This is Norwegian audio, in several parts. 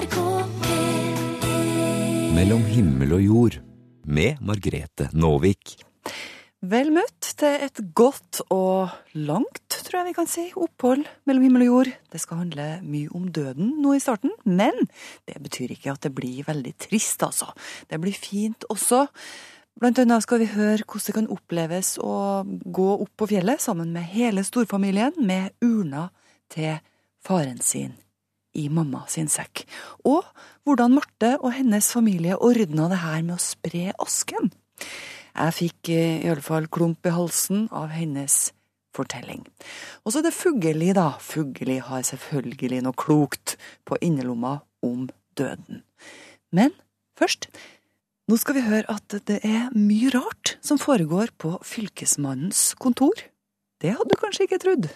NRK P1 Mellom himmel og jord med Margrete Nåvik. Vel møtt til et godt og langt, tror jeg vi kan si, opphold mellom himmel og jord. Det skal handle mye om døden nå i starten, men det betyr ikke at det blir veldig trist, altså. Det blir fint også. Blant annet skal vi høre hvordan det kan oppleves å gå opp på fjellet sammen med hele storfamilien med urna til faren sin i mamma sin sekk. Og hvordan Marte og hennes familie ordna det her med å spre asken. Jeg fikk eh, i alle fall klump i halsen av hennes fortelling. Og så er det Fugelli, da. Fugelli har selvfølgelig noe klokt på innerlomma om døden. Men først, nå skal vi høre at det er mye rart som foregår på fylkesmannens kontor. Det hadde du kanskje ikke trodd.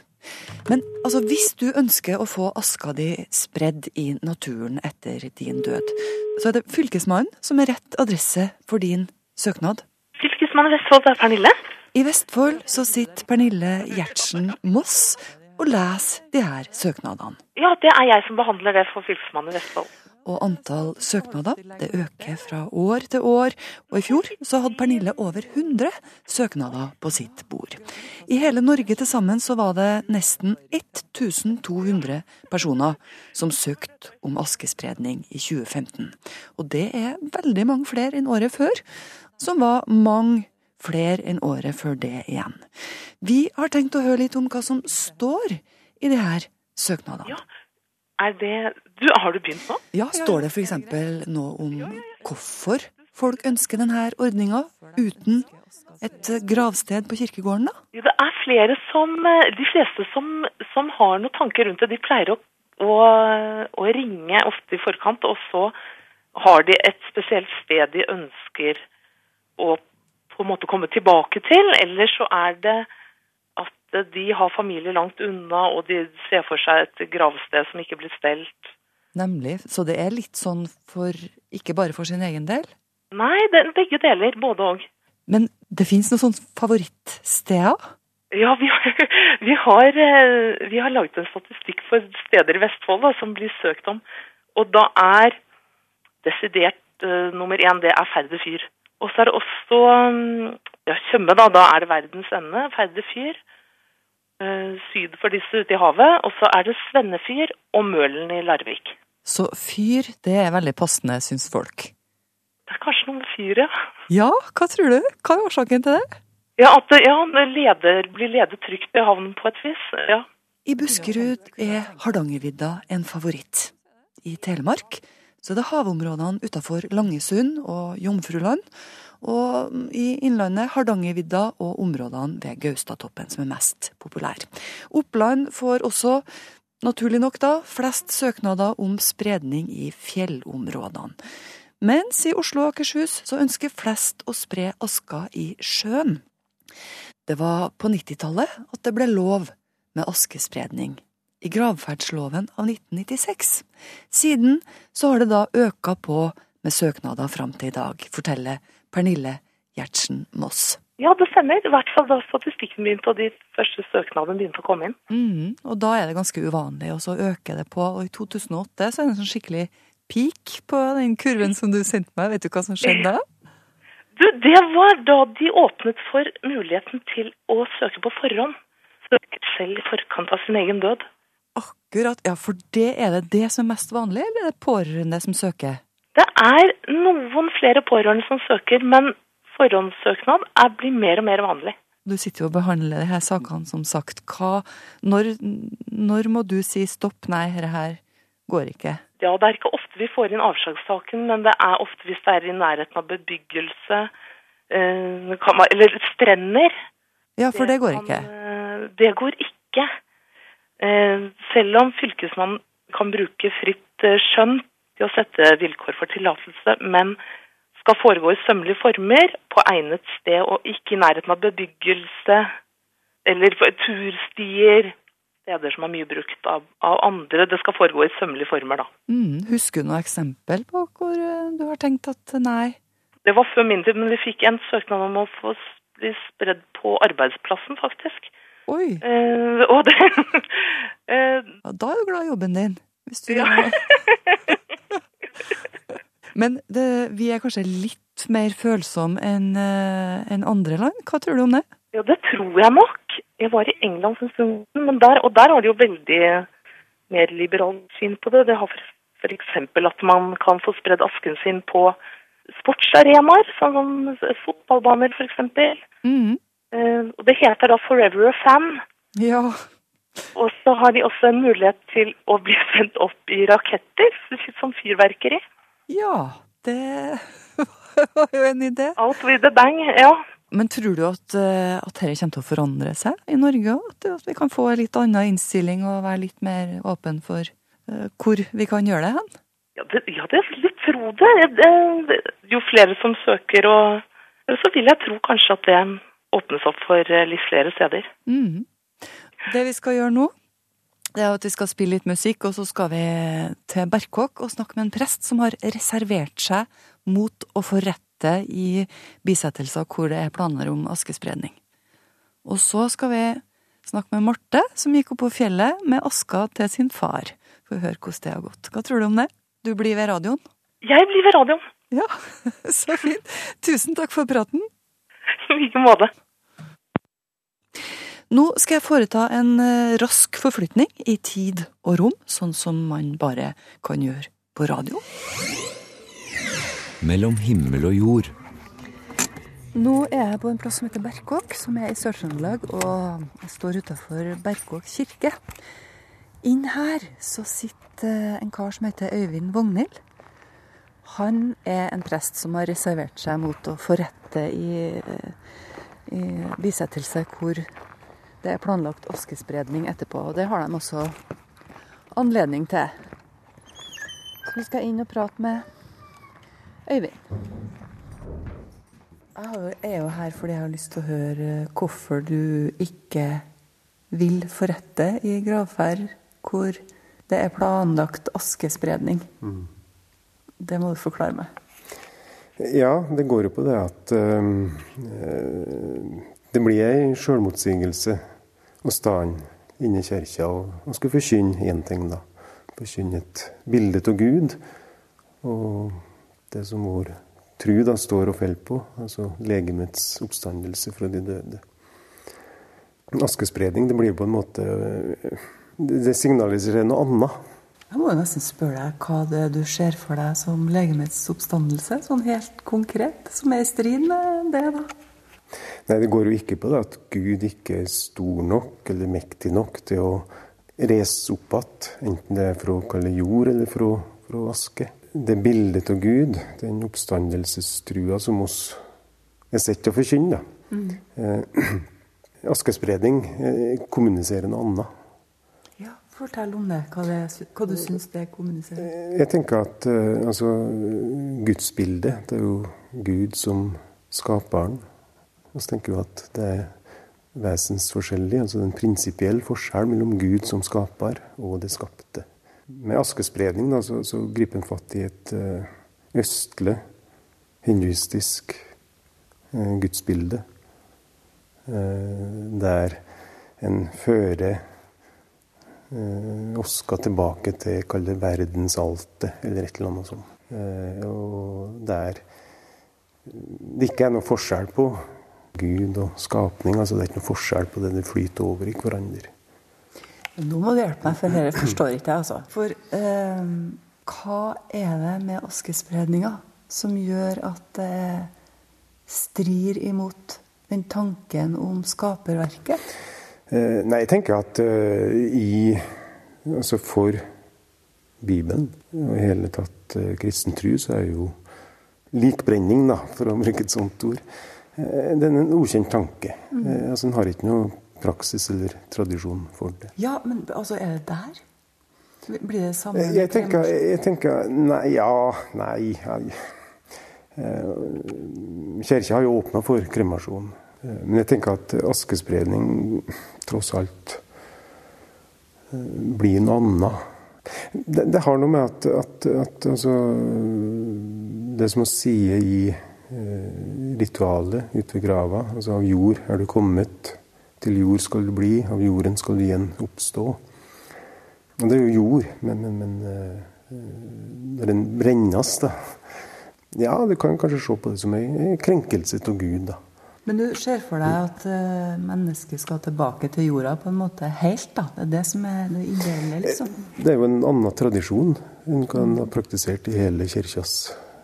Men altså, hvis du ønsker å få aska di spredd i naturen etter din død, så er det Fylkesmannen som er rett adresse for din søknad. Fylkesmannen i Vestfold, er Pernille. I Vestfold så sitter Pernille Gjertsen Moss og leser de her søknadene. Ja, det er jeg som behandler det for Fylkesmannen i Vestfold. Og antall søknader det øker fra år til år, og i fjor så hadde Pernille over 100 søknader på sitt bord. I hele Norge til sammen så var det nesten 1200 personer som søkte om askespredning i 2015. Og det er veldig mange flere enn året før, som var mange flere enn året før det igjen. Vi har tenkt å høre litt om hva som står i de her søknadene. Ja, er det Du, har du begynt nå? Ja, Står det f.eks. noe om hvorfor folk ønsker denne ordninga uten et gravsted på kirkegården, da? Jo, det er flere som eh, De fleste som, som har noen tanker rundt det, de pleier å, å, å ringe ofte i forkant, og så har de et spesielt sted de ønsker å på en måte komme tilbake til. Eller så er det at de har familie langt unna, og de ser for seg et gravsted som ikke blir stelt. Nemlig. Så det er litt sånn for Ikke bare for sin egen del? Nei, det, begge deler. Både og. Men det fins noen sånne favorittsteder? Ja, vi har, vi, har, eh, vi har laget en statistikk for steder i Vestfold da, som blir søkt om. Og da er desidert uh, nummer én det er Færder fyr. Og så er det også um, ja, Tjøme, da. Da er det verdens ende. Færder fyr. Uh, syd for disse ute i havet. Og så er det Svennefyr og Mølen i Larvik. Så fyr, det er veldig passende, syns folk. Det er kanskje noe med fyr, ja. Ja, hva tror du? Hva er årsaken til det? Ja, at ja, leder, blir ledet trygt i havnen på et vis. Ja. I Buskerud er Hardangervidda en favoritt. I Telemark så er det havområdene utafor Langesund og Jomfruland. Og i Innlandet Hardangervidda og områdene ved Gaustatoppen som er mest populære. Oppland får også, naturlig nok da, flest søknader om spredning i fjellområdene. Mens i Oslo og Akershus så ønsker flest å spre aska i sjøen. Det var på 90-tallet at det ble lov med askespredning i gravferdsloven av 1996. Siden så har det da øka på med søknader fram til i dag, forteller Pernille Gjertsen Moss. ja, det stemmer. I hvert fall da statistikken begynte og de første søknadene begynte å komme inn. Mhm, og da er det ganske uvanlig, og så øker det på. Og i 2008 så er det en sånn skikkelig peak på den kurven som du sendte meg. Vet du hva som skjedde da? Du, det var da de åpnet for muligheten til å søke på forhånd. Søke selv i forkant av sin egen død. Akkurat, ja, for det er det det som er mest vanlig, eller er det pårørende som søker? Det er noen flere pårørende som søker, men forhåndssøknad er, blir mer og mer vanlig. Du sitter jo og behandler de her sakene, som sagt. Hva, når, når må du si stopp, nei, dette her går ikke? Ja, det er ikke ofte vi får inn avslagssaken, men det er ofte hvis det er i nærheten av bebyggelse, eh, eller strender. Ja, for det går ikke. eh, Det går ikke. Eh, Selv om fylkesmannen kan bruke fritt skjønt, skjønn til å sette vilkår for tillatelse, men skal foregå i sømmelige former, på egnet sted og ikke i nærheten av bebyggelse eller turstier, steder som er mye brukt av, av andre. Det skal foregå i sømmelige former, da. Mm, husker du noe eksempel på hvor eh, du har tenkt at nei? Det var før min tid, men vi fikk en søknad om å få bli spredd på arbeidsplassen, faktisk. Oi, Eh, og det eh, da er du glad i jobben din. Hvis du Ja. Men det, vi er kanskje litt mer følsomme enn en andre land. Hva tror du om det? Ja, det tror jeg nok. Jeg var i England for en stund, men der, og der har de jo veldig mer liberalt syn på det. Det har f.eks. at man kan få spredd asken sin på sportsarenaer, sånn som fotballbaner f.eks. Mm. Eh, og det heter da Forever a Fan. Ja. Og så har de også en mulighet til å bli sendt opp i raketter, som fyrverkeri. Ja, det var jo en idé. Alt with a bang, ja. Men tror du at, eh, at dette kommer til å forandre seg i Norge? At, vi kan få en litt annen innstilling og være litt mer åpen for uh, hvor vi kan gjøre det hen? Ja, det, ja, det vil tro det. det. Jo flere som søker, og så vil jeg tro kanskje at det åpnes opp for eh, litt flere steder. Mhm. Det vi skal gjøre nå, det er at vi skal spille litt musikk, og så skal vi til Berkåk og snakke med en prest som har reservert seg mot å få rette i bisettelser hvor det er planer om askespredning. Og så skal vi snakke med Marte, som gikk opp på fjellet med aska til sin far. For å høre hvordan det har gått. Hva tror du om det? Du blir ved radioen? Jeg blir ved radioen. Ja, så fint. Tusen takk for praten. I like måte. Nå skal jeg foreta en eh, rask forflytning i tid og rom, sånn som man bare kan gjøre på radio. Mellom himmel og jord. Nå er jeg på en plass som heter Berkåk, som er i Sør-Trøndelag, og jeg står utafor Berkåk kirke. Inn her så sitter en kar som heter Øyvind Vognhild. Han er en prest som har reservert seg mot å forrette rette i, i bisettelse hvor det er planlagt askespredning etterpå. Og det har de også anledning til. Så vi skal inn og prate med Øyvind. Jeg er jo her fordi jeg har lyst til å høre hvorfor du ikke vil forrette i gravferd hvor det er planlagt askespredning. Det må du forklare meg. Ja, det går jo på det at øh, det blir ei sjølmotsigelse å stå inne i kirka og, og skulle forkynne én ting, da. Forkynne et bilde av Gud. Og det som vår tru da står og faller på, altså legemets oppstandelse fra de døde. Askespredning, det blir på en måte det signaliserer noe annet. Jeg må jo nesten spørre deg hva det er du ser for deg som legemets oppstandelse, sånn helt konkret, som er i strid med det, da? Nei, det går jo ikke på det at Gud ikke er stor nok eller mektig nok til å reise opp igjen, enten det er fra å kalle jord eller fra, fra aske. Det bildet av Gud, den oppstandelsestrua som oss er sett til å forkynne, eh, askespredning eh, kommuniserer noe annet. Ja, fortell om det, hva, det, hva du syns det kommuniserer. Jeg tenker at eh, altså, gudsbildet, det er jo Gud som skaperen. Så tenker vi at det er vesensforskjellig, altså en prinsipiell forskjell mellom Gud som skaper og det skapte. Med askespredning da, så, så griper en fatt i et eh, østlig, hinduistisk eh, gudsbilde. eh, der en fører oska tilbake til kall det verdensaltet, eller et eller annet sånt. Og der det ikke er noe forskjell på Gud og skapning. altså Det er ikke noe forskjell på det det flyter over i hverandre. Nå må du hjelpe meg, for dette forstår ikke jeg, altså. For eh, hva er det med askespredninga som gjør at det strir imot den tanken om skaperverket? Eh, nei, jeg tenker at eh, i Altså for Bibelen, og i hele tatt eh, kristen tro, så er jo likbrenning, da, for å bruke et sånt ord, det er en ukjent tanke. Mm. altså En har ikke noe praksis eller tradisjon for det. Ja, men altså, er det der? Blir det samme? Eh, Jeg tenker, jeg tenker Nei, ja, nei. Eh, Kirka har jo åpna for kremasjon. Eh, Men jeg tenker at askespredning tross alt eh, blir noe annet. Det, det har noe med at, at, at altså, Det som å si i eh, ritualet ute ved grava, altså av jord er du kommet, til jord skal du bli, av jorden skal du igjen oppstå. Og det er jo jord, men, men, men eh, når den brennes, da, Ja, du kan kanskje se på det som en krenkelse av Gud, da. Men du ser for deg at uh, mennesket skal tilbake til jorda på en måte helt, da? Det er det som er det ideelle, liksom? Det er jo en annen tradisjon enn kan ha praktisert i hele kirkas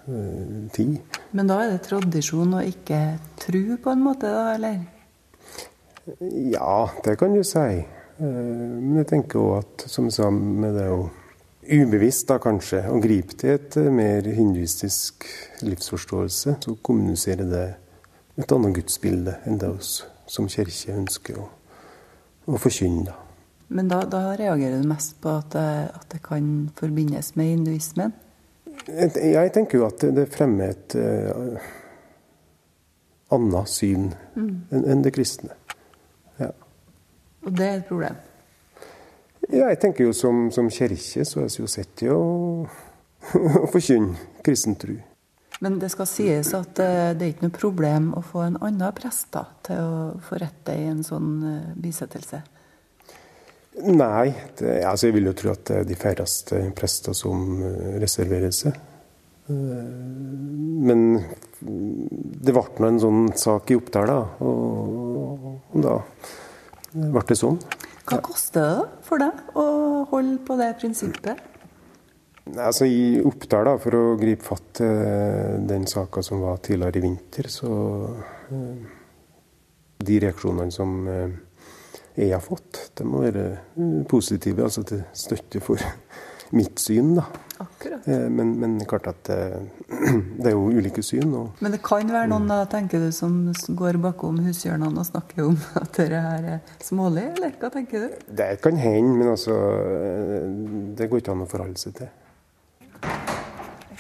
uh, tid. Men da er det tradisjon og ikke tru, på en måte, da, eller? Ja, det kan du si. Uh, men jeg tenker òg at, som jeg sa, med det å ubevisst da kanskje, å gripe til et mer hinduistisk livsforståelse, så kommuniserer det et annet gudsbilde enn det oss som kirke ønsker å, å forkynne. Men da, da, reagerer du mest på at det, at det kan forbindes med hinduismen? Jeg tenker jo at det fremmer et uh, annet syn mm. enn det kristne. Ja. Og det er et problem? Ja, jeg tenker jo som, som kirke så er vi jo sett til å, å forkynne kristen tro. Men det skal sies at eh, det er ikke noe problem å få en annen prest da, til å forrette i en sånn bisettelse. bisettelse? Nei, det, altså jeg vil jo tro at det er de færreste prester som eh, reserverer seg. Men det ble nå en sånn sak i Oppdal, da. Og da ble det sånn. Hva koster det for deg å holde på det prinsippet? Altså I Oppdal, da, for å gripe fatt i den saka som var tidligere i vinter, så eh, De reaksjonene som eh, jeg har fått, de må være eh, positive, altså til støtte for mitt syn. da. Akkurat. Men, men klart at det er jo ulike syn. Og, men det kan være noen da, tenker du, som går bakom hushjørnene og snakker om at dette her er smålig, eller hva tenker du? Det kan hende, men altså Det går ikke an å forholde seg til.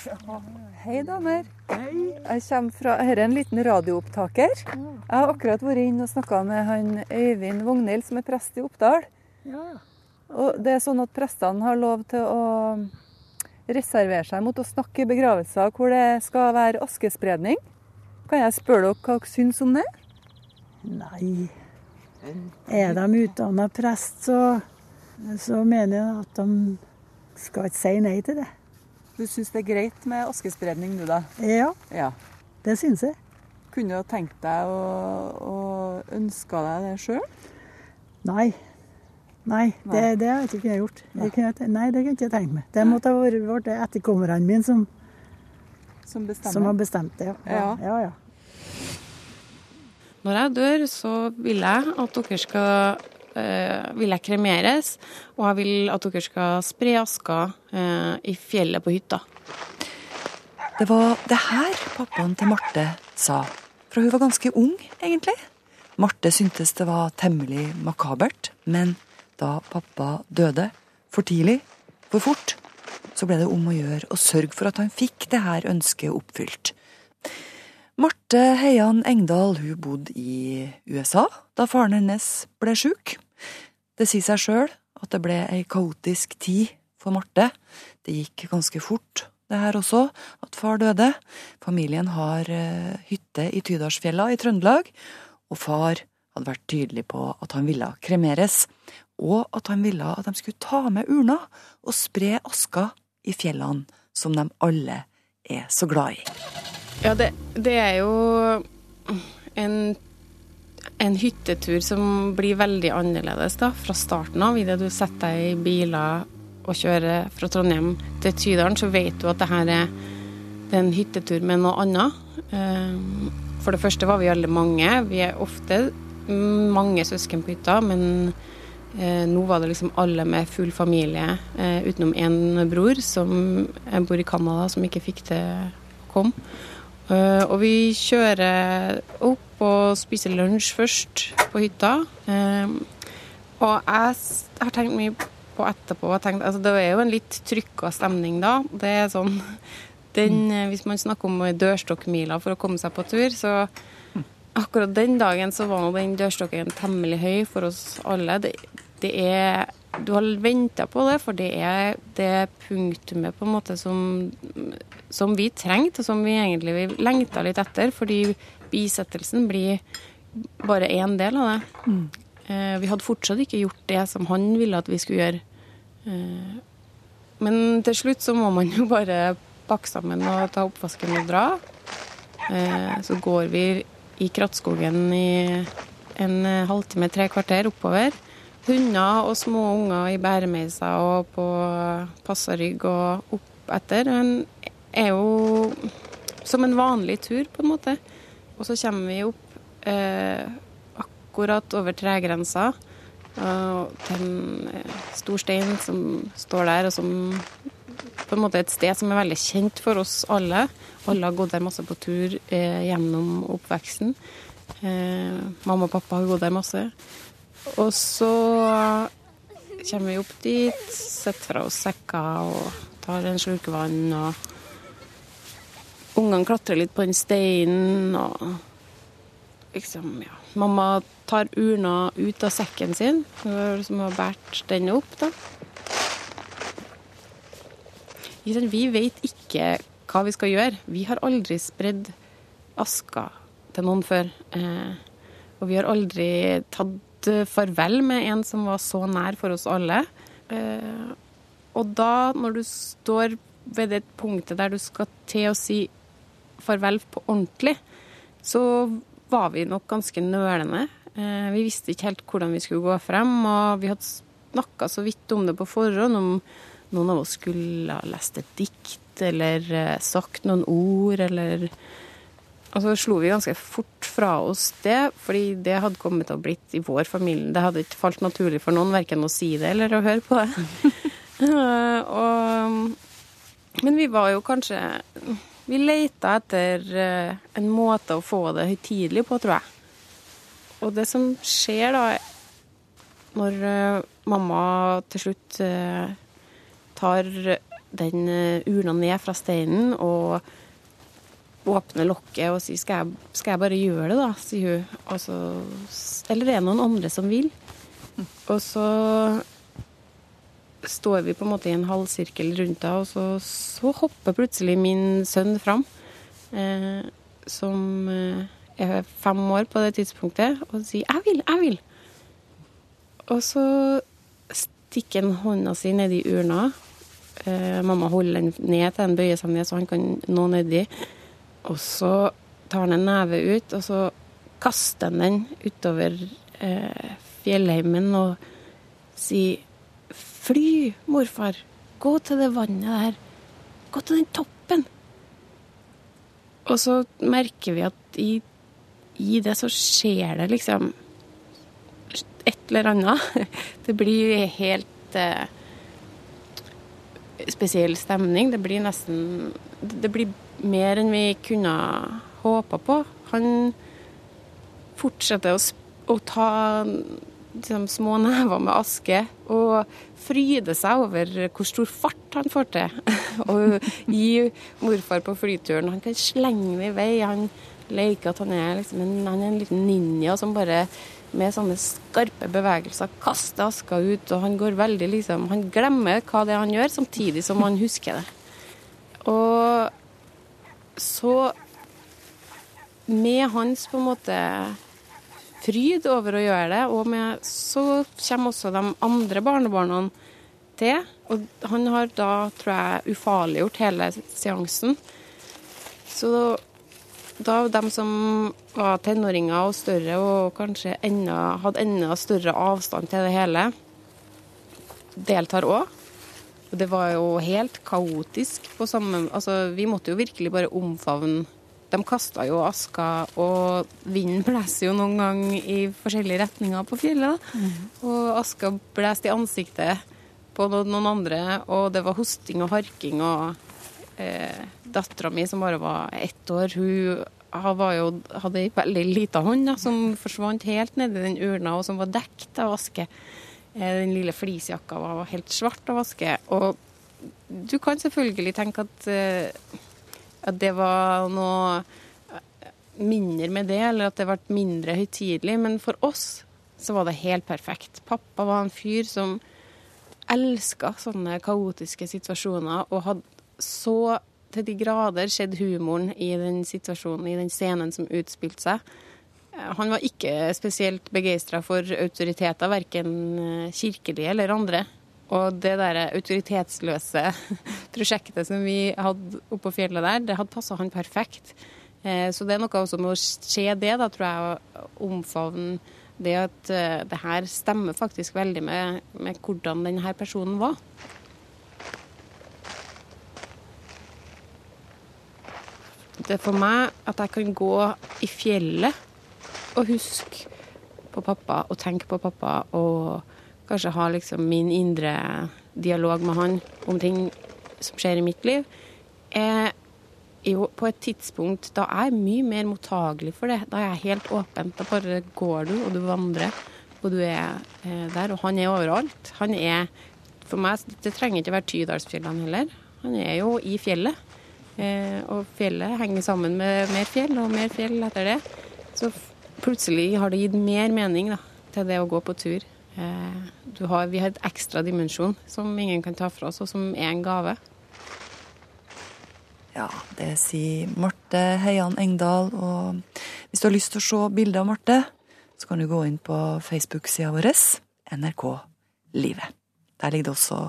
Hei, damer. Hei. Jeg kommer fra, Her er en liten radioopptaker. Jeg har akkurat vært inne og snakka med han Øyvind Vognhild, som er prest i Oppdal. Ja. Og det er sånn at Prestene har lov til å reservere seg mot å snakke i begravelser hvor det skal være askespredning. Kan jeg spørre dere hva dere syns om det? Nei. Er de utdanna prest, så, så mener jeg at de skal ikke si nei til det. Du syns det er greit med askespredning, du da? Ja, ja. det syns jeg. Kunne du tenkt deg å, å ønske deg det sjøl? Nei. Nei, nei. Det, det har jeg ikke kunnet gjort. Nei. Kunne, nei, det kunne jeg ikke tenkt meg. Det måtte ha vært etterkommerne mine som, som, som, har bestemt det. Ja. Ja. ja, ja. Når jeg dør, så vil jeg at dere skal vil jeg kremeres, og jeg vil at dere skal spre aska uh, i fjellet på hytta. Det var det her pappaen til Marte sa, fra hun var ganske ung, egentlig. Marte syntes det var temmelig makabert, men da pappa døde, for tidlig, for fort, så ble det om å gjøre å sørge for at han fikk det her ønsket oppfylt. Marte Heian Engdahl hun bodde i USA da faren hennes ble sjuk. Det sier seg sjøl at det ble ei kaotisk tid for Marte. Det gikk ganske fort, det her også, at far døde. Familien har eh, hytte i Tydalsfjella i Trøndelag, og far hadde vært tydelig på at han ville kremeres, og at han ville at de skulle ta med urna og spre aska i fjellene som de alle er så glad i. Ja, det, det er jo en, en, hyttetur som blir veldig annerledes da, fra starten av. Idet du setter deg i biler og kjører fra Trondheim til Tydalen, så vet du at det her er, det er en hyttetur med noe annet. Eh, for det første var vi alle mange. Vi er ofte mange søsken på hytta, men eh, nå var det liksom alle med full familie, eh, utenom én bror som bor i Canada, som ikke fikk til å komme. Uh, og vi kjører opp og spiser lunsj først på hytta. Uh, og jeg har tenkt mye på etterpå tenkt, altså Det er jo en litt trykka stemning da. Det er sånn den, mm. Hvis man snakker om dørstokkmila for å komme seg på tur, så akkurat den dagen så var den dørstokken temmelig høy for oss alle. Det, det er du har venta på det, for det er det punktumet på en måte som, som vi trengte, og som vi egentlig lengta litt etter. Fordi bisettelsen blir bare én del av det. Mm. Eh, vi hadde fortsatt ikke gjort det som han ville at vi skulle gjøre. Eh, men til slutt så må man jo bare pakke sammen og ta oppvasken og dra. Eh, så går vi i krattskogen i en halvtime, tre kvarter oppover. Hunder og små unger i bæremeiser og på passarygg og opp etter. Den er jo som en vanlig tur, på en måte. Og så kommer vi opp eh, akkurat over tregrensa. Og til en eh, stor stein som står der, og som på en måte er et sted som er veldig kjent for oss alle. Alle har gått der masse på tur eh, gjennom oppveksten. Eh, mamma og pappa har gått der masse. Og så kommer vi opp dit, setter fra oss sekker og tar en slurk vann. og Ungene klatrer litt på den steinen. og liksom, ja. Mamma tar urna ut av sekken sin, som har båret den opp. da. Vi vet ikke hva vi skal gjøre. Vi har aldri spredd aska til noen før. Eh, og vi har aldri tatt farvel med en som var så nær for oss alle. Eh, og da, når du står ved det punktet der du skal til å si farvel på ordentlig, så var vi nok ganske nølende. Eh, vi visste ikke helt hvordan vi skulle gå frem, og vi hadde snakka så vidt om det på forhånd, om noen av oss skulle ha lest et dikt eller eh, sagt noen ord, eller Og så slo vi ganske fort fra oss det, fordi det hadde kommet til å blitt i vår familie. Det hadde ikke falt naturlig for noen verken å si det eller å høre på det. og, men vi var jo kanskje Vi leita etter eh, en måte å få det høytidelig på, tror jeg. Og det som skjer da, når uh, mamma til slutt uh, tar den urna ned fra steinen og åpner lokket og sier skal jeg, skal jeg bare gjøre det, da, sier hun. Så, eller er det noen andre som vil? Og så står vi på en måte i en halvsirkel rundt henne, og så, så, hopper plutselig min sønn fram, som er fem år på det tidspunktet, og sier 'jeg vil, jeg vil'. Og så stikker han hånda si nedi urna. Eh, mamma holder den ned til den bøyer seg ned så han kan nå nedi. Og så tar han en neve ut, og så kaster han den utover eh, fjellheimen og sier 'Fly, morfar. Gå til det vannet der. Gå til den toppen.' Og så merker vi at i i det så skjer det liksom et eller annet. Det blir helt eh, spesiell stemning. Det blir nesten Det blir mer enn vi kunne håpa på. Han fortsetter å, å ta liksom, små never med aske og fryde seg over hvor stor fart han får til. og gi morfar på flyturen. Han kan slenge det i vei. Han leker at han er, liksom en, han er en liten ninja som bare med sånne skarpe bevegelser kaster aska ut. Og han går veldig liksom Han glemmer hva det er han gjør, samtidig som han husker det. Og så Med hans på en måte fryd over å gjøre det, og med, så kommer også de andre barnebarna til. Og han har da, tror jeg, ufarliggjort hele seansen. Så da de som var tenåringer og større, og kanskje enda, hadde enda større avstand til det hele, deltar òg. Og det var jo helt kaotisk på samme Altså, vi måtte jo virkelig bare omfavne De kasta jo aska, og vinden blåser jo noen gang i forskjellige retninger på fjellet. Mm. Og aska blåste i ansiktet på noen andre, og det var hosting og harking og eh, Dattera mi, som bare var ett år, hun jo, hadde ei veldig lita hånd da, som forsvant helt nedi den urna, og som var dekt av aske. Eh, den lille fleecejakka var helt svart å vaske. Og du kan selvfølgelig tenke at, eh, at det var noe mindre med det, eller at det ble mindre høytidelig. Men for oss så var det helt perfekt. Pappa var en fyr som elska sånne kaotiske situasjoner, og hadde så til de grader sett humoren i den situasjonen, i den scenen som utspilte seg. Eh, han var ikke spesielt begeistra for autoriteter, verken eh, kirkelige eller andre. Og det der autoritetsløse prosjektet som vi hadde oppå fjellet der, det hadde passa han perfekt. Eh, så det er noe også med å se det, da, tror jeg, å omfavne det at det her stemmer faktisk veldig med, med hvordan denne personen var. Det er for meg at jeg kan gå i fjellet og huske på pappa og tenke på pappa og kanskje ha liksom min indre dialog med han om ting som skjer i mitt liv, er jo på et tidspunkt da er jeg mye mer mottagelig for det. Da er jeg helt åpen. Da bare går du, og du vandrer, og du er eh, der. Og han er overalt. Han er For meg, det trenger ikke være Tydalsfjellene heller. Han er jo i fjellet. Eh, og fjellet henger sammen med mer fjell, og mer fjell etter det. Så plutselig har det gitt mer mening da, til det å gå på tur. Eh, har, vi har et ekstra dimensjon som ingen kan ta fra oss, og som er en gave. Ja, det sier Marte Heian Engdahl. Og hvis du har lyst til å se bilder av Marte, så kan du gå inn på Facebook-sida vår, NRK Livet. Der ligger det også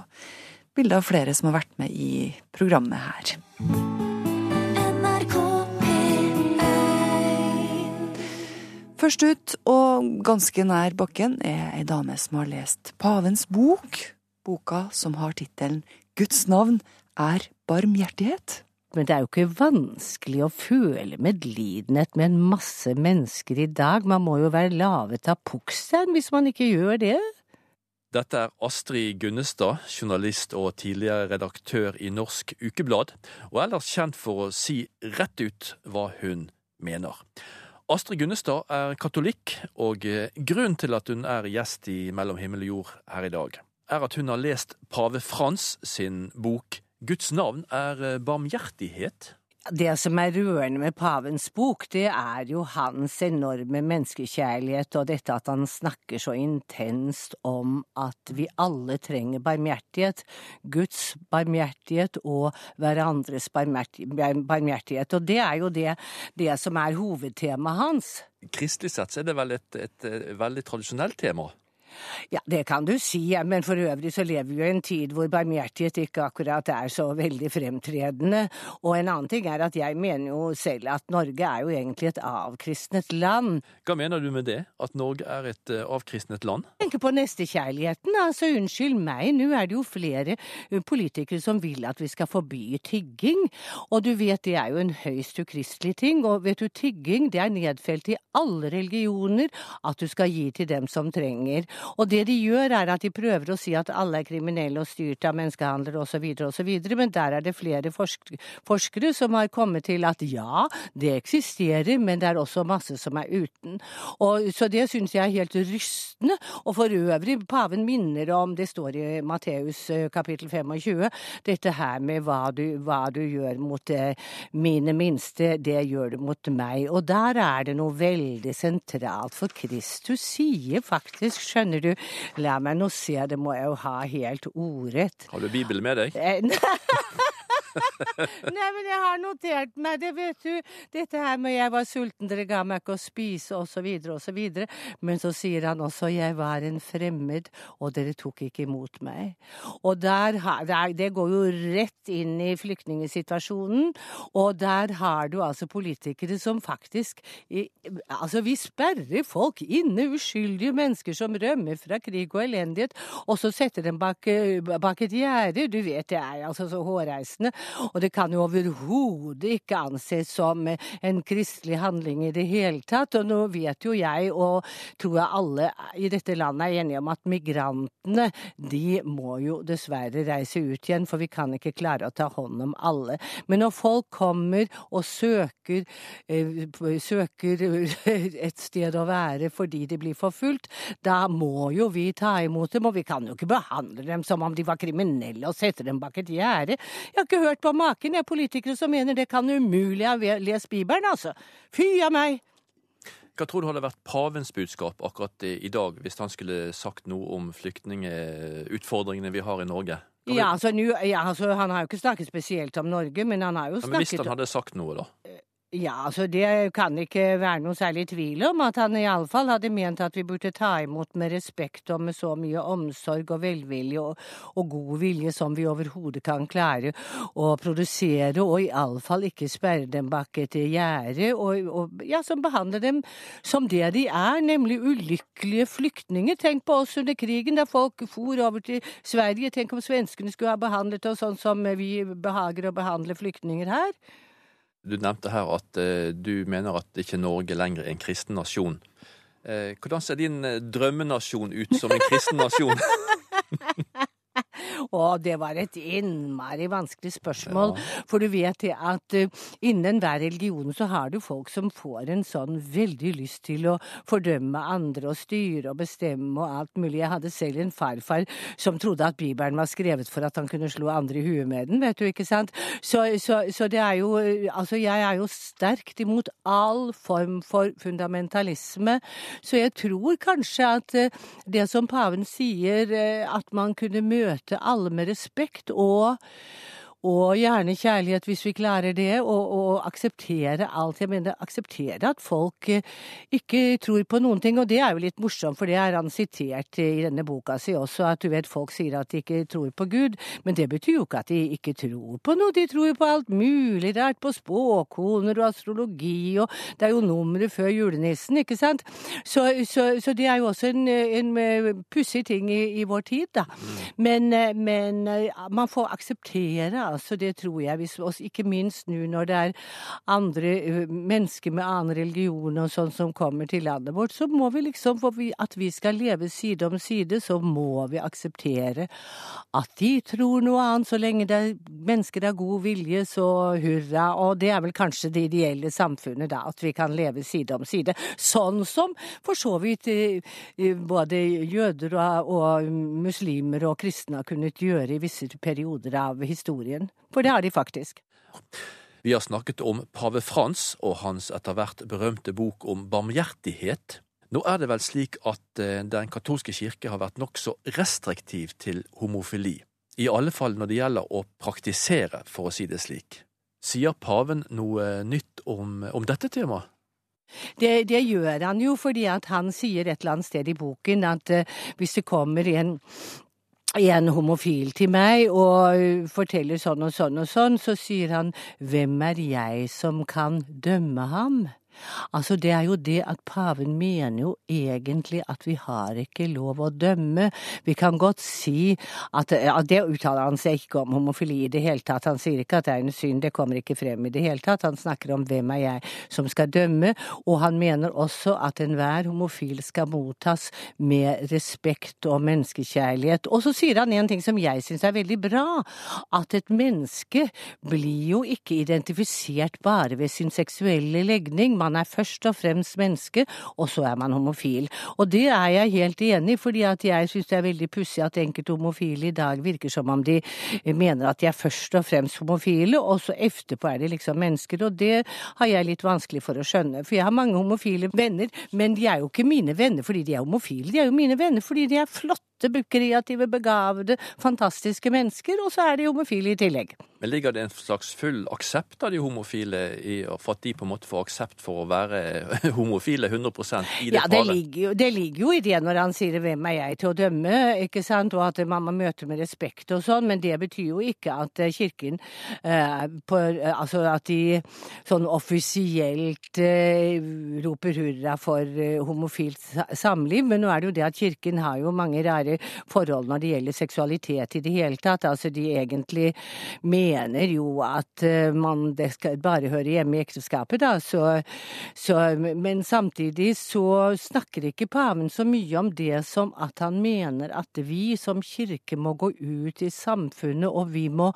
bilder av flere som har vært med i programmet her. Først ut, og ganske nær bakken, er ei dame som har lest Pavens bok. Boka som har tittelen Guds navn er barmhjertighet. Men det er jo ikke vanskelig å føle medlidenhet med en masse mennesker i dag. Man må jo være lavet av pukkstein hvis man ikke gjør det. Dette er Astrid Gunnestad, journalist og tidligere redaktør i Norsk Ukeblad, og ellers kjent for å si rett ut hva hun mener. Astrid Gunnestad er katolikk, og grunnen til at hun er gjest i Mellom himmel og jord her i dag, er at hun har lest pave Frans sin bok Guds navn er eh, barmhjertighet. Det som er rørende med pavens bok, det er jo hans enorme menneskekjærlighet og dette at han snakker så intenst om at vi alle trenger barmhjertighet. Guds barmhjertighet og hverandres barmhjertighet. Og det er jo det, det som er hovedtemaet hans. Kristelig sett er det vel et, et, et veldig tradisjonelt tema? Ja, det kan du si, men for øvrig så lever vi jo i en tid hvor barmhjertighet ikke akkurat er så veldig fremtredende. Og en annen ting er at jeg mener jo selv at Norge er jo egentlig et avkristnet land. Hva mener du med det, at Norge er et uh, avkristnet land? Tenker på nestekjærligheten, altså unnskyld meg, nå er det jo flere eh, politikere som vil at vi skal forby tigging. Og du vet det er jo en høyst ukristelig ting, og vet du tigging det er nedfelt i alle religioner at du skal gi til dem som trenger. Og det de gjør, er at de prøver å si at alle er kriminelle og styrt av menneskehandlere osv., osv., men der er det flere forsk forskere som har kommet til at ja, det eksisterer, men det er også masse som er uten. Og, så det syns jeg er helt rystende. Og for øvrig, paven minner om, det står i Matteus eh, kapittel 25, dette her med hva du, hva du gjør mot eh, mine minste, det gjør du mot meg. Og der er det noe veldig sentralt, for Kristus sier faktisk, skjønner skjønner du. La meg nå se, det må jeg jo ha helt ordrett. Har du Bibelen med deg? Eh, Nei, men jeg har notert meg det, vet du. Dette her med jeg var sulten, dere ga meg ikke å spise, så videre. Men så sier han også jeg var en fremmed, og dere tok ikke imot meg. Og der, det går jo rett inn i flyktningsituasjonen, og der har du altså politikere som faktisk Altså, vi sperrer folk inne, uskyldige mennesker som rømmer fra krig og elendighet, og så setter dem bak, bak et gjerde. Du vet, det er altså så hårreisende. Og det kan jo overhodet ikke anses som en kristelig handling i det hele tatt. Og nå vet jo jeg, og tror jeg alle i dette landet er enige om at migrantene, de må jo dessverre reise ut igjen, for vi kan ikke klare å ta hånd om alle. Men når folk kommer og søker, eh, søker et sted å være fordi de blir forfulgt, da må jo vi ta imot dem, og vi kan jo ikke behandle dem som om de var kriminelle og sette dem bak et gjerde. Jeg har ikke hørt hørt på maken, jeg, politikere som mener det kan umulig ha lest Bibelen, altså. Fy av meg! Hva tror du hadde vært pavens budskap akkurat i dag, hvis han skulle sagt noe om flyktningutfordringene vi har i Norge? Ja altså, nu, ja, altså, Han har jo ikke snakket spesielt om Norge, men han har jo snakket ja, Men Hvis han hadde sagt noe, da? Ja, altså det kan ikke være noe særlig tvil om at han iallfall hadde ment at vi burde ta imot med respekt og med så mye omsorg og velvilje og, og god vilje som vi overhodet kan klare å produsere, og iallfall ikke sperre dem bak et gjerde, og, og ja, som behandler dem som det de er, nemlig ulykkelige flyktninger. Tenk på oss under krigen, da folk for over til Sverige. Tenk om svenskene skulle ha behandlet oss sånn som vi behager å behandle flyktninger her. Du nevnte her at eh, du mener at ikke Norge lenger er en kristen nasjon. Eh, hvordan ser din eh, drømmenasjon ut som en kristen nasjon? Å, det var et innmari vanskelig spørsmål. Ja. For du vet det at uh, innen hver religion så har du folk som får en sånn veldig lyst til å fordømme andre og styre og bestemme og alt mulig. Jeg hadde selv en farfar som trodde at Bibelen var skrevet for at han kunne slå andre i huet med den, vet du, ikke sant? Så, så, så det er jo Altså, jeg er jo sterkt imot all form for fundamentalisme, så jeg tror kanskje at uh, det som paven sier, at man kunne møte alle med respekt og og gjerne kjærlighet hvis vi klarer det, og, og, akseptere alt. Jeg mener akseptere at folk eh, ikke tror på noen ting, og det er jo litt morsomt, for det er han sitert i denne boka si også, at du vet folk sier at de ikke tror på Gud, men det betyr jo ikke at de ikke tror på noe, de tror jo på alt mulig rart, på spåkoner og astrologi, og det er jo nummeret før julenissen, ikke sant? Så, så, så det er jo også en, en eh, pussig ting i, i, vår tid, da. Mm. Men, eh, men man får akseptere altså det tror jeg. Hvis, ikke minst nå når det er andre mennesker med annen religion og sånn som kommer til landet vårt, så må vi liksom, for vi, at vi skal leve side om side, så må vi akseptere at de tror noe annet. Så lenge det er mennesker av god vilje, så hurra. Og det er vel kanskje det ideelle samfunnet, da, at vi kan leve side om side. Sånn som for så vidt både jøder og, og muslimer og kristne har kunnet gjøre i visse perioder av historien verden. For det har de faktisk. Vi har snakket om pave Frans og hans etter hvert berømte bok om barmhjertighet. Nå er det vel slik at eh, Den katolske kirke har vært nokså restriktiv til homofili. I alle fall når det gjelder å praktisere, for å si det slik. Sier paven noe nytt om, om dette temaet? Det, det, gjør han jo, fordi han sier et eller annet sted i boken at uh, hvis det kommer en en homofil til meg og forteller sånn og sånn og sånn, så sier han hvem er jeg som kan dømme ham? Altså, det er jo det at paven mener jo egentlig at vi har ikke lov å dømme. Vi kan godt si at ja, Det uttaler han seg ikke om homofili i det hele tatt. Han sier ikke at det er en synd, det kommer ikke frem i det hele tatt. Han snakker om hvem er jeg som skal dømme, og han mener også at enhver homofil skal mottas med respekt og menneskekjærlighet. Og så sier han en ting som jeg syns er veldig bra, at et menneske blir jo ikke identifisert bare ved sin seksuelle legning. Man er først og fremst menneske, og så er man homofil. Og det er jeg helt enig i, fordi at jeg syns det er veldig pussig at enkelte homofile i dag virker som om de mener at de er først og fremst homofile, og så etterpå er de liksom mennesker. Og det har jeg litt vanskelig for å skjønne. For jeg har mange homofile venner, men de er jo ikke mine venner fordi de er homofile, de er jo mine venner fordi de er flotte kreative, begavede, fantastiske mennesker, og så er de homofile i tillegg. Men Ligger det en slags full aksept av de homofile, i, for at de på en måte får aksept for å være homofile 100 i det ja, det ligger, jo, det ligger jo i det når han sier 'hvem er jeg til å dømme', ikke sant, og at man må møte med respekt og sånn, men det betyr jo ikke at eh, Kirken eh, på, eh, Altså at de sånn offisielt eh, roper hurra for eh, homofilt samliv, men nå er det jo det at Kirken har jo mange rare forhold når det gjelder seksualitet i det hele tatt. Altså de egentlig mener jo at eh, man det skal bare høre hjemme i ekteskapet, da. Så, så, men samtidig så snakker ikke paven så mye om det som at han mener at vi som kirke må gå ut i samfunnet, og vi må,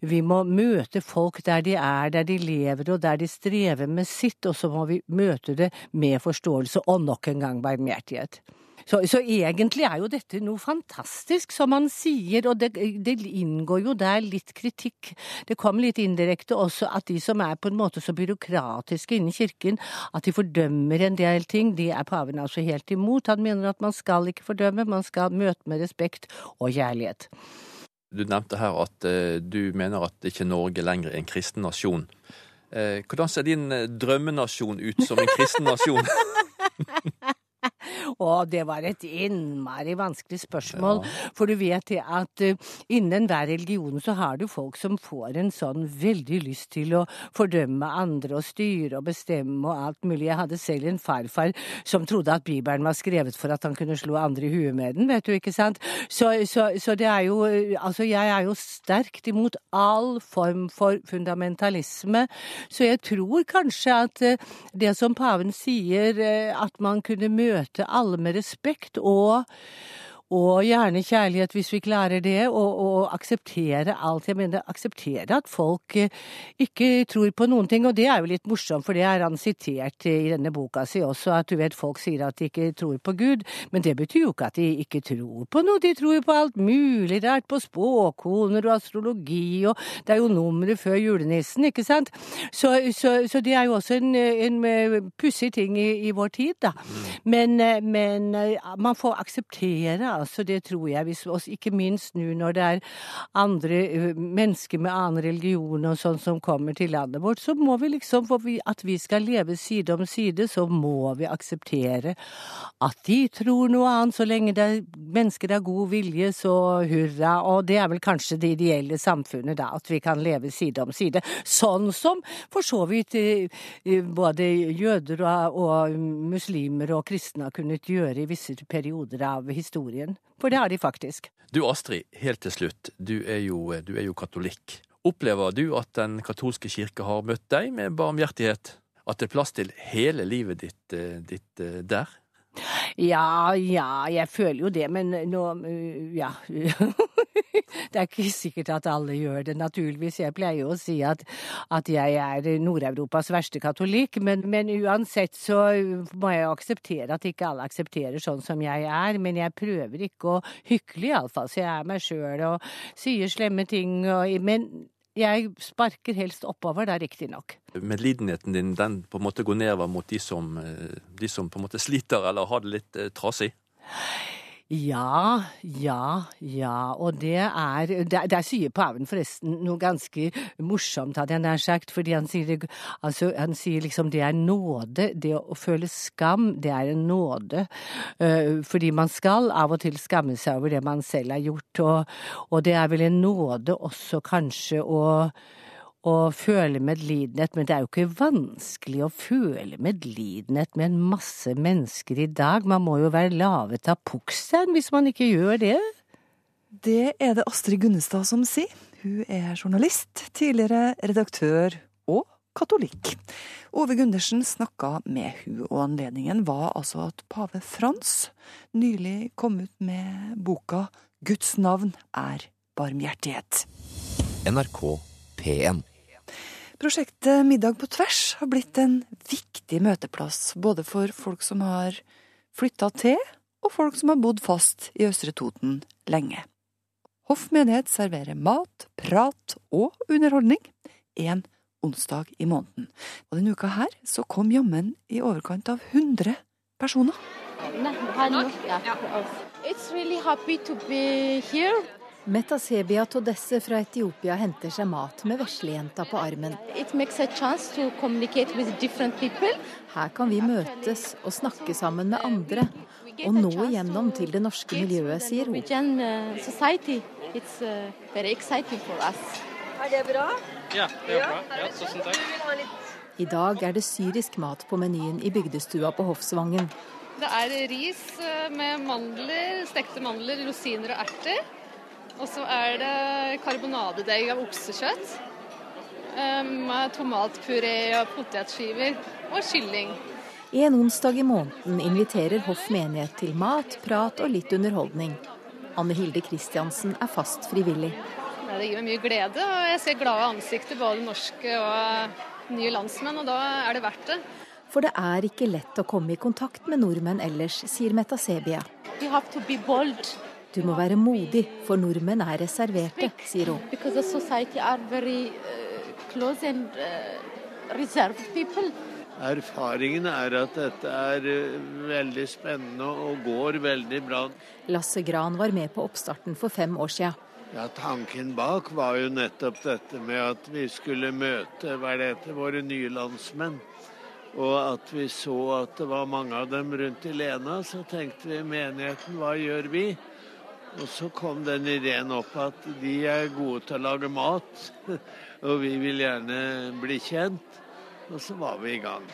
vi må møte folk der de er, der de lever og der de strever med sitt, og så må vi møte det med forståelse og nok en gang barmhjertighet. Så, så, egentlig er jo dette noe fantastisk, som han sier, og det, det, inngår jo der litt kritikk. Det kom litt indirekte også at de som er på en måte så byråkratiske innen kirken, at de fordømmer en del ting, det er paven altså helt imot. Han mener at man skal ikke fordømme, man skal møte med respekt og kjærlighet. Du nevnte her at uh, du mener at ikke Norge lenger er en kristen nasjon. Eh, hvordan ser din eh, drømmenasjon ut som en kristen nasjon? Og det var et innmari vanskelig spørsmål. For du vet det at uh, innen hver religion så har du folk som får en sånn veldig lyst til å fordømme andre og styre og bestemme og alt mulig. Jeg hadde selv en farfar som trodde at Bibelen var skrevet for at han kunne slå andre i huet med den, vet du, ikke sant? Så, så, så det er jo Altså, jeg er jo sterkt imot all form for fundamentalisme. Så jeg tror kanskje at uh, det som paven sier, at man kunne møte alle med respekt og og gjerne kjærlighet hvis vi klarer det, og, og, akseptere alt. Jeg mener akseptere at folk eh, ikke tror på noen ting, og det er jo litt morsomt, for det er han sitert i denne boka si også, at du vet folk sier at de ikke tror på Gud, men det betyr jo ikke at de ikke tror på noe, de tror på alt mulig rart, på spåkoner og astrologi, og det er jo nummeret før julenissen, ikke sant? Så, så, så det er jo også en, en eh, pussig ting i, i, vår tid, da. Men, eh, men man får akseptere altså det tror jeg. Hvis, ikke minst nå når det er andre mennesker med annen religion og sånn som kommer til landet vårt, så må vi liksom, for at vi skal leve side om side, så må vi akseptere at de tror noe annet. Så lenge det er mennesker av god vilje, så hurra. Og det er vel kanskje det ideelle samfunnet, da, at vi kan leve side om side. Sånn som for så vidt både jøder og, og muslimer og kristne har kunnet gjøre i visse perioder av historien. For det har de faktisk. Du Astrid, helt til slutt. Du er jo, du er jo katolikk. Opplever du at Den katolske kirke har møtt deg med barmhjertighet? At det er plass til hele livet ditt, eh, ditt eh, der? Ja, ja, jeg føler jo det, men nå Ja. det er ikke sikkert at alle gjør det, naturligvis. Jeg pleier jo å si at, at jeg er Nord-Europas verste katolikk, men, men, uansett så må jeg akseptere at ikke alle aksepterer sånn som jeg er. Men jeg prøver ikke å hykle, iallfall, så jeg er meg sjøl og sier slemme ting. Og, men jeg sparker helst oppover, da, riktignok. Medlidenheten din den på en måte går nedover mot de som, eh, de som på en måte sliter eller har det litt eh, trasig? Ja, ja, ja. Og det er Der, sier paven forresten noe ganske morsomt, hadde jeg nær sagt. Fordi han sier, det, altså, han sier liksom det er nåde. Det å føle skam, det er en nåde. Uh, fordi man skal av og til skamme seg over det man selv har gjort. Og, og det er vel en nåde også kanskje å å føle medlidenhet, men det er jo ikke vanskelig å føle medlidenhet med en masse mennesker i dag. Man må jo være lavet av pukkstein hvis man ikke gjør det. Det er det Astrid Gunnestad som sier. Hun er journalist, tidligere redaktør og katolikk. Ove Gundersen snakka med hun, og anledningen var altså at pave Frans nylig kom ut med boka Guds navn er barmhjertighet. NRK P1 Prosjektet Middag på tvers har blitt en viktig møteplass både for folk som har flytta til, og folk som har bodd fast i Østre Toten lenge. Hoff menighet serverer mat, prat og underholdning en onsdag i måneden. Og denne uka her så kom jammen i overkant av 100 personer. It's Metasebia Todesse fra Etiopia henter seg mat med veslejenta på armen. Her kan vi møtes og snakke sammen med andre, og nå igjennom til det norske miljøet, sier hun. Er det bra? Ja, det er bra. Ja, tusen takk. I dag er det syrisk mat på menyen i bygdestua på Hofsvangen. Det er ris eh, med mandler, stekte mandler, rosiner og erter. Og så er det karbonadedeig av oksekjøtt. Med tomatpuré og potetskiver og kylling. En onsdag i måneden inviterer Hoff menighet til mat, prat og litt underholdning. Anne Hilde Kristiansen er fast frivillig. Det gir meg mye glede, og jeg ser glade ansikter, både norske og nye landsmenn, og da er det verdt det. For det er ikke lett å komme i kontakt med nordmenn ellers, sier Meta Sebia. You have to be bold. Du må være modig, for nordmenn er reserverte, sier hun. Erfaringen er at dette er veldig spennende og går veldig bra. Lasse Gran var med på oppstarten for fem år siden. Ja, Tanken bak var jo nettopp dette med at vi skulle møte hva er det heter, våre nye landsmenn. Og at vi så at det var mange av dem rundt i Lena, så tenkte vi menigheten, hva gjør vi? Og så kom den ideen opp at de er gode til å lage mat, og vi vil gjerne bli kjent. Og så var vi i gang.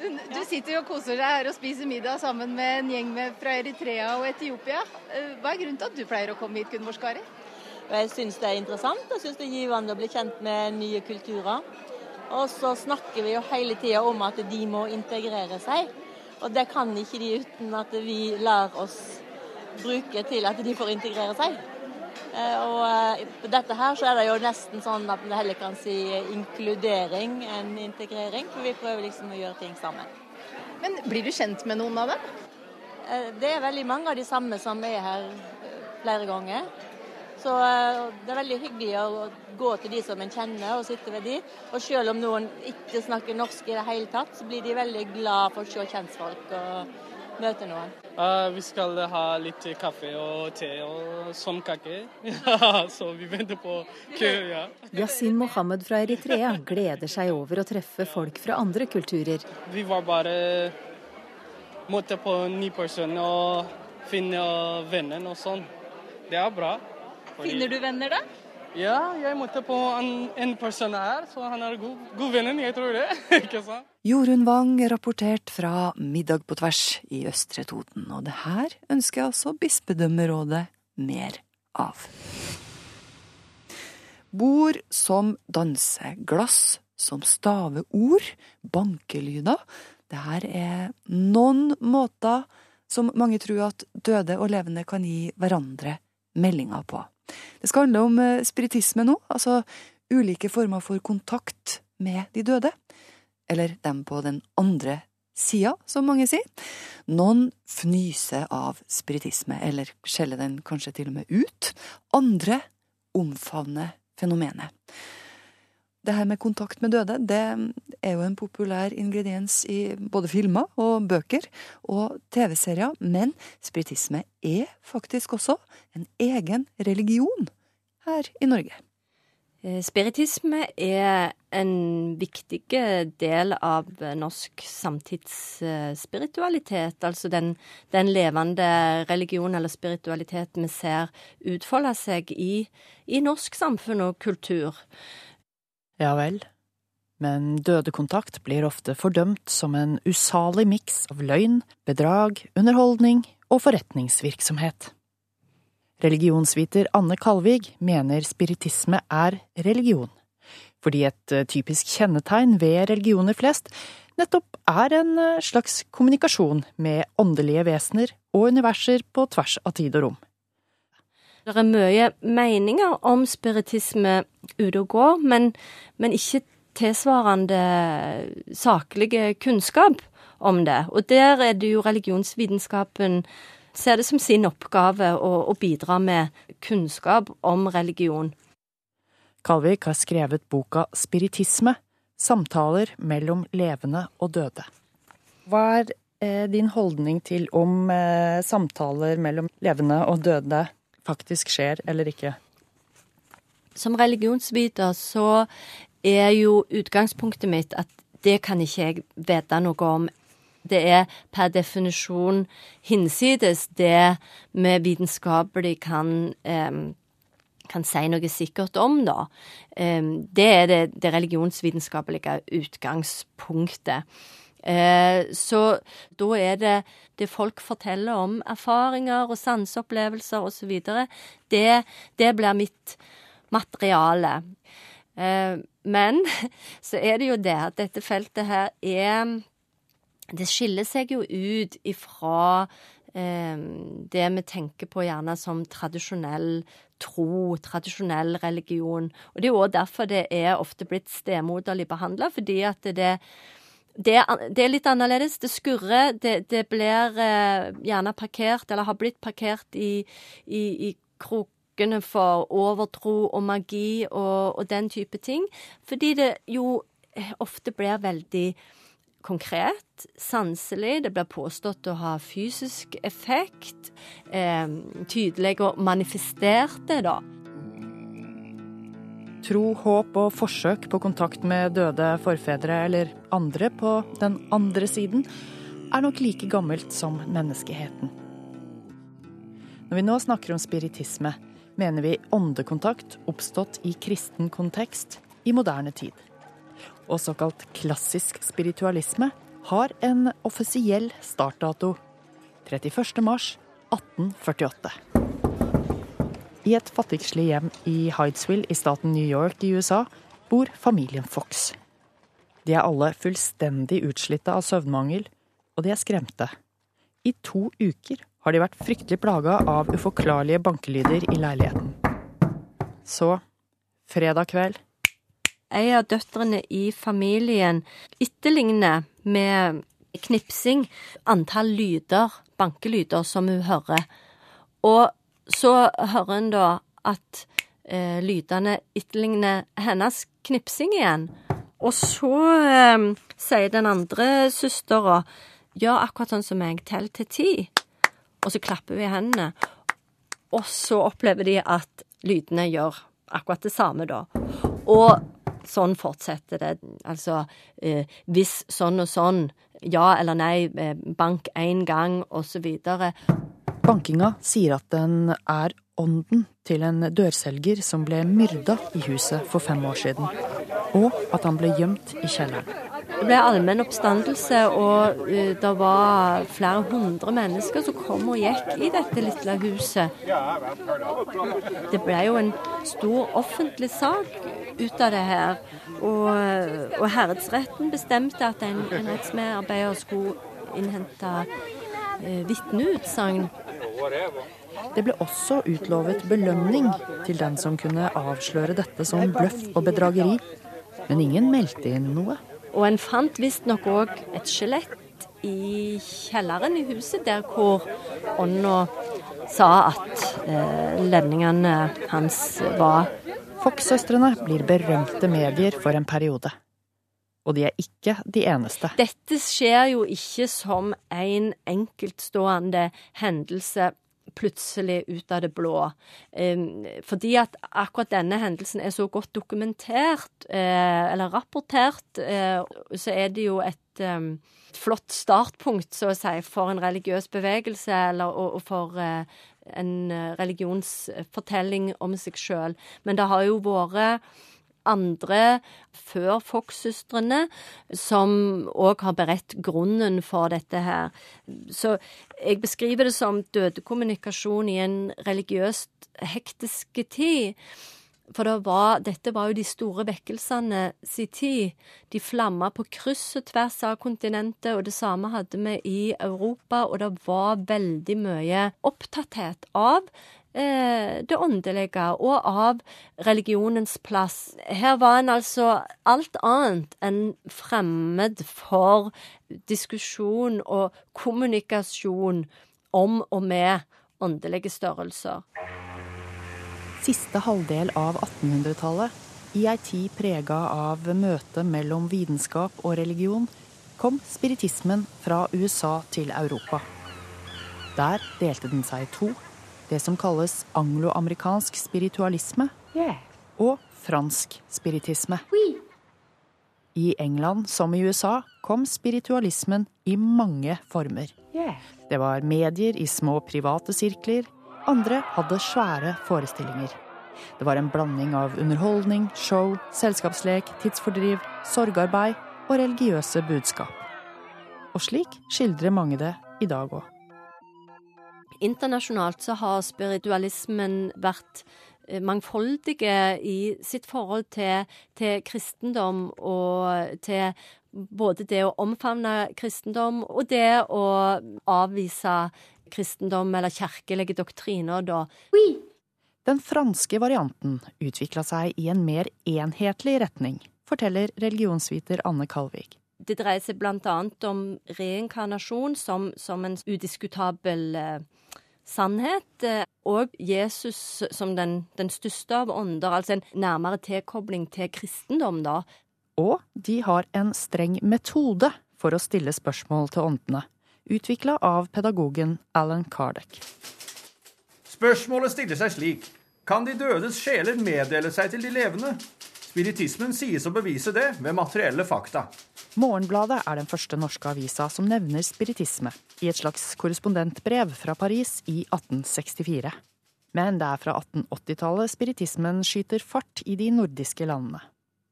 Du, du sitter jo og koser deg her og spiser middag sammen med en gjeng med, fra Eritrea og Etiopia. Eh, Hva er grunnen til at du pleier å komme hit, Gunvor Skari? Jeg syns det er interessant. Jeg syns det er givende å bli kjent med nye kulturer. Og så snakker vi jo hele tida om at de må integrere seg. Og det kan ikke de uten at vi lar oss bruke til at de får integrere seg. Eh, Og eh, på dette her så er det jo nesten sånn at vi heller kan si inkludering enn integrering. For vi prøver liksom å gjøre ting sammen. Men blir du kjent med noen av dem? Eh, Det er veldig mange av de samme som er her eh, flere ganger. Så eh, det er veldig hyggelig å gå til de som en kjenner og sitte ved de. Og selv om noen ikke snakker norsk i det hele tatt, så blir de veldig glad for å se kjentfolk og møte noen. Uh, vi skal ha litt kaffe og te og sånn kake. så vi venter på kø, ja. Yasin Mohammed fra Eritrea gleder seg over å treffe folk fra andre kulturer. Vi var bare måtte på ny person og finne venner og sånn. Det er bra. fordi- Finner du venner da? Ja, jeg møtte på en, en person her, så han er god, god vennen, jeg tror det. Ikke sant? Jorunn Wang rapportert fra Middag på tvers i Østre Toten, og det her ønsker altså bispedømmerådet mer av. Bord som danser, glass som staver ord, bankelyder. Det her er noen måter som mange tror at døde og levende kan gi hverandre meldinger på. Det skal handle om eh, spiritisme nå, altså ulike former for kontakt med de døde. Eller dem på den andre sida, som mange sier. Noen fnyser av spiritisme, eller skjeller den kanskje til og med ut. Andre omfavner fenomenet. Det her med kontakt med døde, det er jo en populær ingrediens i både filmer og bøker og TV-serier, men spiritisme er faktisk også en egen religion her i Norge. Eh, Spiritisme er en viktig del av norsk samtidsspiritualitet. Altså den, den levende religion eller spiritualitet vi ser utfolde seg i, i norsk samfunn og kultur. Ja vel. Men dødekontakt blir ofte fordømt som en usalig miks av løgn, bedrag, underholdning og forretningsvirksomhet. Religionsviter Anne Kalvig mener spiritisme er religion, fordi et eh, typisk kjennetegn ved religioner flest nettopp er en eh, slags kommunikasjon med åndelige vesener og universer på tvers av tid og rom. Det er mye meninger om spiritisme ute og går, men, men ikke tilsvarende saklige kunnskap om det. Og der er det jo religionsvitenskapen ser det som sin oppgave å, å bidra med kunnskap om religion. Kalvik har skrevet boka Spiritisme samtaler mellom levende og døde. Hva er eh, din holdning til om eh, samtaler mellom levende og døde faktisk skjer eller ikke? Som religionsviter så er jo utgangspunktet mitt at det kan ikke jeg vite noe om. Det er per definisjon hinsides det vi vitenskapelig kan kan si noe sikkert om, da. Det er det, det religionsvitenskapelige utgangspunktet. Eh, så da er det det folk forteller om erfaringer og sanseopplevelser osv., det, det blir mitt materiale. Eh, men så er det jo det at dette feltet her er Det skiller seg jo ut ifra eh, det vi tenker på gjerne som tradisjonell tro, tradisjonell religion. Og det er jo òg derfor det er ofte blitt stemoderlig behandla, fordi at det det er, det er, litt annerledes. Det skurrer. Det, det blir eh, gjerne parkert, eller har blitt parkert i, i, i krokene for overtro og magi og, og, den type ting. Fordi det jo ofte blir veldig konkret, sanselig. Det blir påstått å ha fysisk effekt. Eh, tydelig og manifestert det, da. Tro, håp og forsøk på kontakt med døde forfedre eller andre på den andre siden er nok like gammelt som menneskeheten. Når vi nå snakker om spiritisme, mener vi åndekontakt oppstått i kristen kontekst i moderne tid. Og såkalt klassisk spiritualisme har en offisiell startdato 31. mars 1848. I et fattigslig hjem i Hydesville i staten New York i USA bor familien Fox. De er alle fullstendig utslitte av søvnmangel, og de er skremte. I to uker har de vært fryktelig plaga av uforklarlige bankelyder i leiligheten. Så, fredag kveld Ei av døtrene i familien etterligner med knipsing antall lyder, bankelyder, som hun hører. Og så hører en da at eh, lydene etterligner hennes knipsing igjen. Og så eh, sier den andre søstera gjør akkurat sånn som jeg, tell til ti. Og så klapper vi hendene. Og så opplever de at lydene gjør akkurat det samme, da. Og sånn fortsetter det. Altså eh, hvis sånn og sånn, ja eller nei, eh, bank én gang, osv. Bankinga sier at den er ånden til en dørselger som ble myrda i huset for fem år siden, og at han ble gjemt i kjelleren. Det ble allmenn oppstandelse, og uh, det var flere hundre mennesker som kom og gikk i dette lille huset. Det ble jo en stor offentlig sak ut av det her. Og, og herredsretten bestemte at en, en rettsmedarbeider skulle innhente uh, vitneutsagn. Det ble også utlovet belønning til den som kunne avsløre dette som bløff og bedrageri, men ingen meldte inn noe. Og en fant visstnok òg et skjelett i kjelleren i huset, der hvor ånda sa at eh, levningene hans var Fox-søstrene blir berømte medier for en periode. Og de er ikke de eneste. Dette skjer jo ikke som en enkeltstående hendelse plutselig ut av det blå. Fordi at akkurat denne hendelsen er så godt dokumentert, eh, eller rapportert, eh, så er det jo et flott startpunkt, så å si, for en religiøs bevegelse, eller for eh, en religionsfortelling om seg sjøl. Men det har jo vært andre før Fox-søstrene som òg har beredt grunnen for dette her. Så jeg beskriver det som dødekommunikasjon i en religiøst hektisk tid. For det var, dette var jo de store vekkelsene si tid. De flamma på kryss og tvers av kontinentet, og det samme hadde vi i Europa. Og det var veldig mye opptatthet av det åndelige og av religionens plass. Her var en altså alt annet enn fremmed for diskusjon og kommunikasjon om og med åndelige størrelser. Siste halvdel av 1800-tallet, i ei tid prega av møtet mellom vitenskap og religion, kom spiritismen fra USA til Europa. Der delte den seg i to det som kalles angloamerikansk spiritualisme og fransk spiritisme. I England som i USA kom spiritualismen i mange former. Det var medier i små private sirkler. Andre hadde svære forestillinger. Det var en blanding av underholdning, show, selskapslek, tidsfordriv, sorgarbeid og religiøse budskap. Og slik skildrer mange det i dag òg. Internasjonalt så har spiritualismen vært eh, mangfoldige i sitt forhold til, til, kristendom og til både det å omfavne kristendom og det å avvise kristendom eller kirkelige doktriner, da. Oui. Den franske varianten utvikla seg i en mer enhetlig retning, forteller religionsviter Anne Kalvik. Det dreier seg annet om reinkarnasjon som, som en udiskutabel eh, sannhet, eh, og Jesus som den, den største av ånder, altså en nærmere tilkobling til kristendom, da. Og de har en streng metode for å stille spørsmål til åndene, utvikla av pedagogen Alan Kardec. Spørsmålet stiller seg slik. kan de dødes sjeler meddele seg til de levende. Spiritismen sies å bevise det ved materielle fakta. Morgenbladet er den første norske avisa som nevner spiritisme, i et slags korrespondentbrev fra Paris i 1864. Men det er fra 1880-tallet spiritismen skyter fart i de nordiske landene.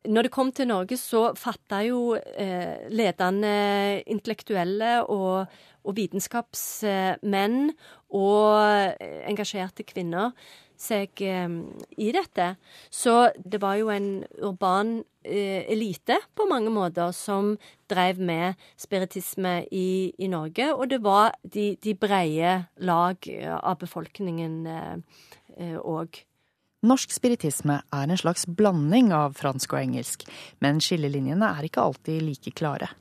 Når det kom til Norge, så fatta jo eh, ledende intellektuelle og, og vitenskapsmenn og engasjerte kvinner seg eh, i dette. Så det var jo en urban eh, elite på mange måter som drev med spiritisme i, i Norge. Og det var de, de breie lag av befolkningen òg. Eh, Norsk spiritisme er en slags blanding av fransk og engelsk, men skillelinjene er ikke alltid like klare.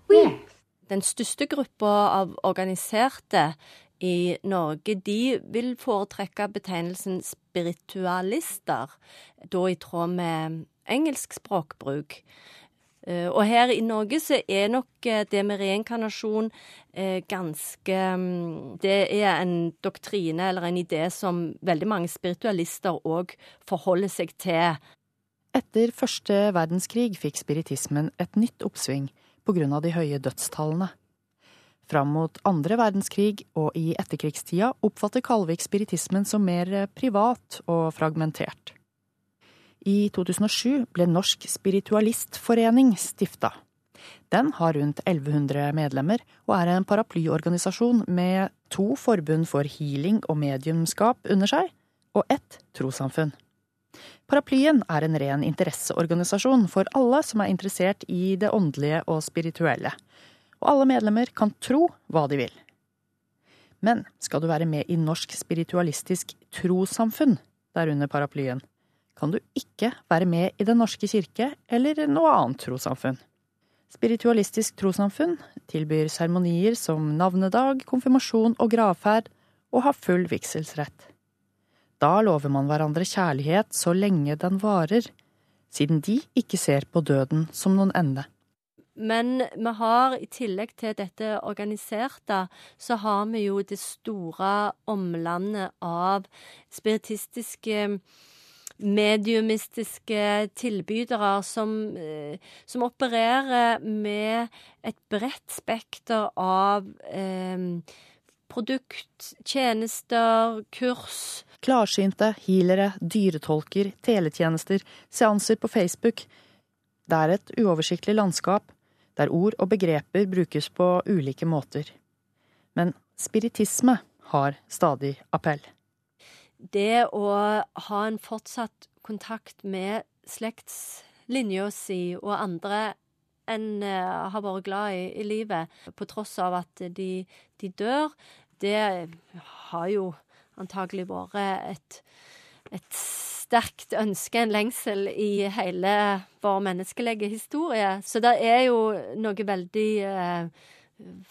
Den største gruppa av organiserte i Norge, de vil foretrekke betegnelsen spiritualister, da i tråd med engelsk språkbruk. Eh, og her i Norge så er nok eh, det med reinkarnasjon eh, ganske mm, Det er en doktrine eller en idé som veldig mange spiritualister òg forholder seg til. Etter første verdenskrig fikk spiritismen et nytt oppsving av de høye dødstallene. Fram mot andre verdenskrig og i etterkrigstida oppfatter Kalvik spiritismen som mer privat og fragmentert. I 2007 ble Norsk spiritualistforening stifta. Den har rundt 1100 medlemmer, og er en paraplyorganisasjon med to forbund for healing og mediumskap under seg, og ett trossamfunn. Paraplyen er en ren interesseorganisasjon for alle som er interessert i det åndelige og spirituelle. Og alle medlemmer kan tro hva de vil. Men skal du være med i Norsk spiritualistisk trossamfunn, der under paraplyen, kan du ikke være med i Den norske kirke eller noe annet trossamfunn. Spiritualistisk trossamfunn tilbyr seremonier som navnedag, konfirmasjon og gravferd, og har full vigselsrett. Da lover man hverandre kjærlighet så lenge den varer, siden de ikke ser på døden som noen ende. Men vi har i tillegg til dette organiserte, så har vi jo det store omlandet av spiritistiske mediumistiske tilbydere som, eh, som, opererer med et bredt spekter av eh, produkt, tjenester, kurs. Klarsynte, healere, dyretolker, teletjenester, seanser på Facebook. Det er et uoversiktlig landskap der ord og begreper brukes på ulike måter. Men spiritisme har stadig appell det å ha en fortsatt kontakt med slektslinja si og andre en uh, har vært glad i i livet, på tross av at de, de dør, det har jo antagelig vært et, et sterkt ønske, en lengsel, i hele vår menneskelige historie. Så det er jo noe veldig eh,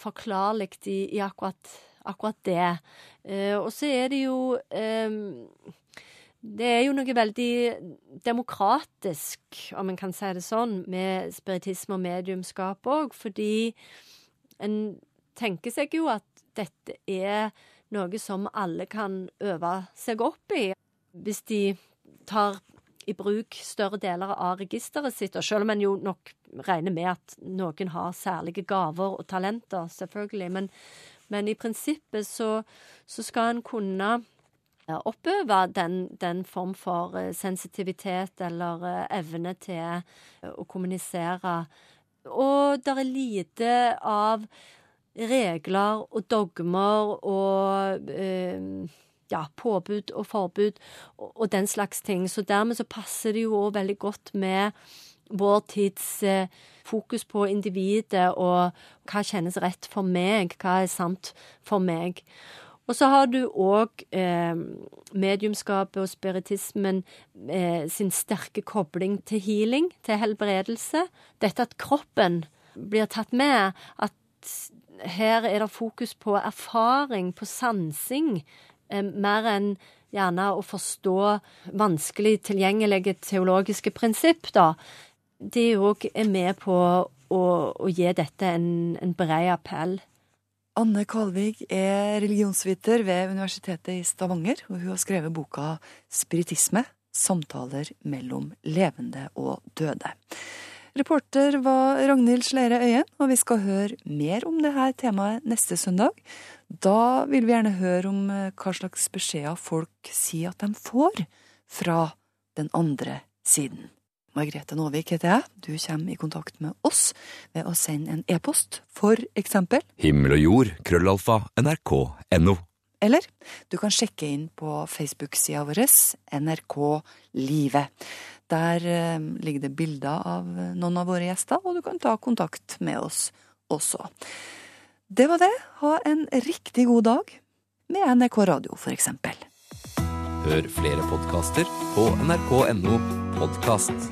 forklarlig i, i akkurat akkurat det. Eh, og så er det jo eh, det er jo noe veldig demokratisk, om en kan si det sånn, med spiritisme og mediumskap òg, fordi en tenker seg jo at dette er noe som alle kan øve seg opp i. Hvis de tar i bruk større deler av registeret sitt, og selv om en jo nok regner med at noen har særlige gaver og talenter, selvfølgelig, men, men i prinsippet så, så skal en kunne oppøve den, den, form for eh, sensitivitet eller eh, evne til eh, å kommunisere. Og det er lite av regler og dogmer og ja, påbud og forbud og, og, den slags ting. Så dermed så passer det jo òg veldig godt med vår tids eh, fokus på individet og hva kjennes rett for meg, hva er sant for meg. Og så har du òg eh, mediumskapet og spiritismen eh, sin sterke kobling til healing, til helbredelse. Dette at kroppen blir tatt med, at her er det fokus på erfaring, på sansing, mer enn gjerne å forstå vanskelig tilgjengelige teologiske prinsipp, da de òg er med på å, å gi dette en, en bred appell. Anne Kalvig er religionsviter ved Universitetet i Stavanger, og hun har skrevet boka 'Spiritisme samtaler mellom levende og døde. Reporter var Ragnhild Sleire Øyen, og vi skal høre mer om dette temaet neste søndag. Da vil vi gjerne høre om eh, hva slags beskjeder folk sier at de får fra den andre siden. Margrethe Nåvik heter jeg. Du kommer i kontakt med oss ved å sende en e-post, for eksempel. Himmel og jord, krøllalfa, nrk.no. Eller du kan sjekke inn på Facebook-sida vår, NRK Livet. Der eh, ligger det bilder av noen av våre gjester, og du kan ta kontakt med oss også. Det var det. Ha en riktig god dag med NRK Radio, for eksempel. Hør flere podkaster på nrk.no podkast.